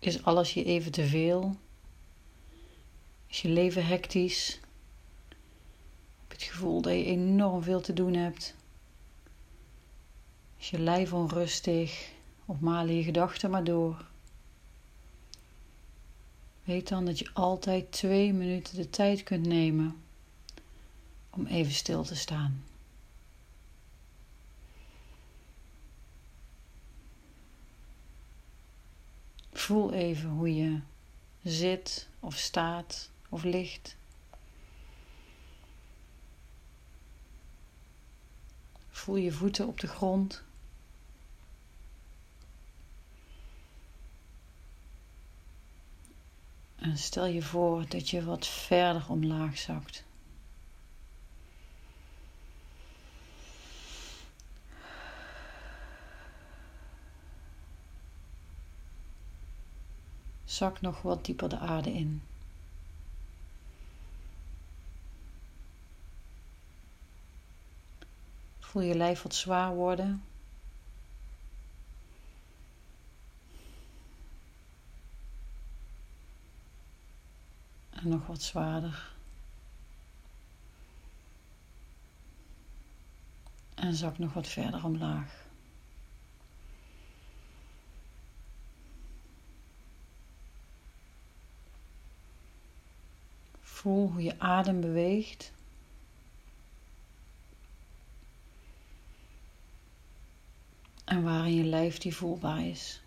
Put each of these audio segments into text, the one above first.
Is alles je even te veel? Is je leven hectisch? Heb je het gevoel dat je enorm veel te doen hebt? Is je lijf onrustig of malen je gedachten maar door? Weet dan dat je altijd twee minuten de tijd kunt nemen om even stil te staan. Voel even hoe je zit of staat of ligt. Voel je voeten op de grond. En stel je voor dat je wat verder omlaag zakt. Zak nog wat dieper de aarde in. Voel je lijf wat zwaar worden. En nog wat zwaarder. En zak nog wat verder omlaag. Voel hoe je adem beweegt. En waar in je lijf die voelbaar is.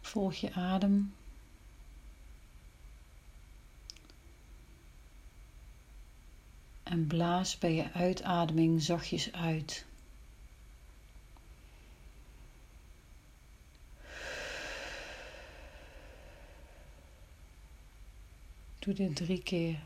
Volg je adem. En blaas bij je uitademing zachtjes uit. Doe dit drie keer.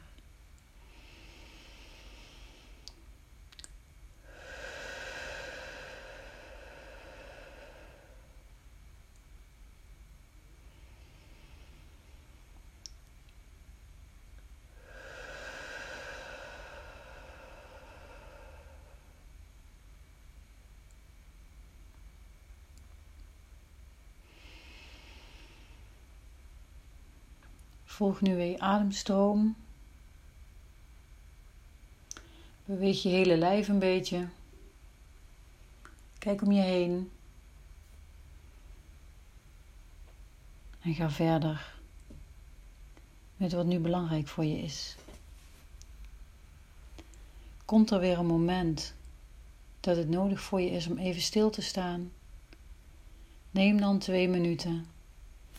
Volg nu weer je ademstroom. Beweeg je hele lijf een beetje. Kijk om je heen. En ga verder met wat nu belangrijk voor je is. Komt er weer een moment dat het nodig voor je is om even stil te staan? Neem dan twee minuten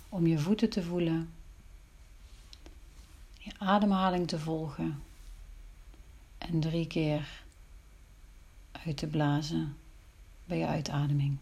om je voeten te voelen ademhaling te volgen en drie keer uit te blazen bij je uitademing.